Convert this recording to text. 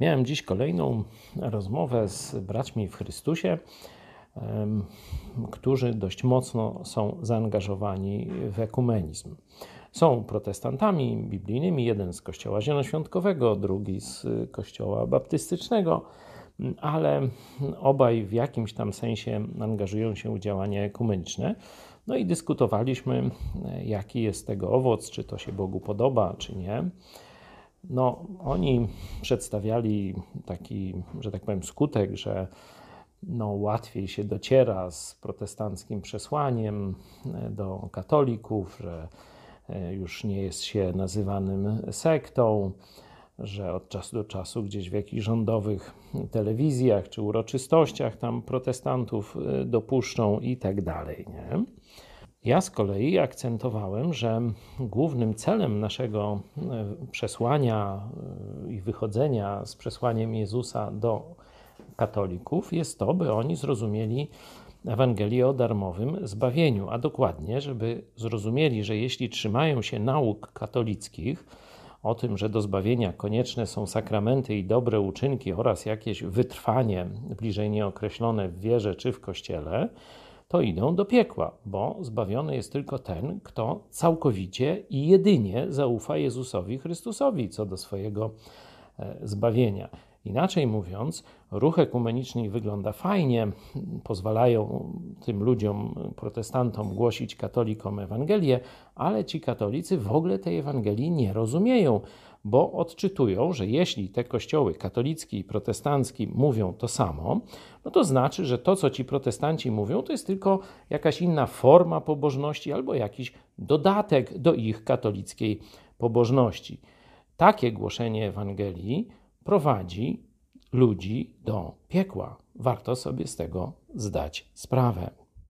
Miałem dziś kolejną rozmowę z braćmi w Chrystusie, którzy dość mocno są zaangażowani w ekumenizm. Są protestantami biblijnymi, jeden z kościoła zielonoświątkowego, drugi z kościoła baptystycznego, ale obaj w jakimś tam sensie angażują się w działania ekumeniczne. No i dyskutowaliśmy, jaki jest tego owoc, czy to się Bogu podoba, czy nie. No, oni przedstawiali taki, że tak powiem, skutek, że no, łatwiej się dociera z protestanckim przesłaniem e, do katolików, że e, już nie jest się nazywanym sektą, że od czasu do czasu gdzieś w jakichś rządowych telewizjach czy uroczystościach tam protestantów e, dopuszczą i tak dalej. Nie? Ja z kolei akcentowałem, że głównym celem naszego e, przesłania e, i wychodzenia z przesłaniem Jezusa do katolików jest to, by oni zrozumieli Ewangelię o darmowym zbawieniu, a dokładnie, żeby zrozumieli, że jeśli trzymają się nauk katolickich, o tym, że do zbawienia konieczne są sakramenty i dobre uczynki oraz jakieś wytrwanie bliżej nieokreślone w wierze czy w kościele, to idą do piekła, bo zbawiony jest tylko ten, kto całkowicie i jedynie zaufa Jezusowi Chrystusowi co do swojego e, zbawienia. Inaczej mówiąc, ruch ekumeniczny wygląda fajnie, pozwalają tym ludziom, protestantom, głosić katolikom Ewangelię, ale ci katolicy w ogóle tej Ewangelii nie rozumieją, bo odczytują, że jeśli te kościoły katolicki i protestancki mówią to samo, no to znaczy, że to, co ci protestanci mówią, to jest tylko jakaś inna forma pobożności albo jakiś dodatek do ich katolickiej pobożności. Takie głoszenie Ewangelii prowadzi ludzi do piekła. Warto sobie z tego zdać sprawę.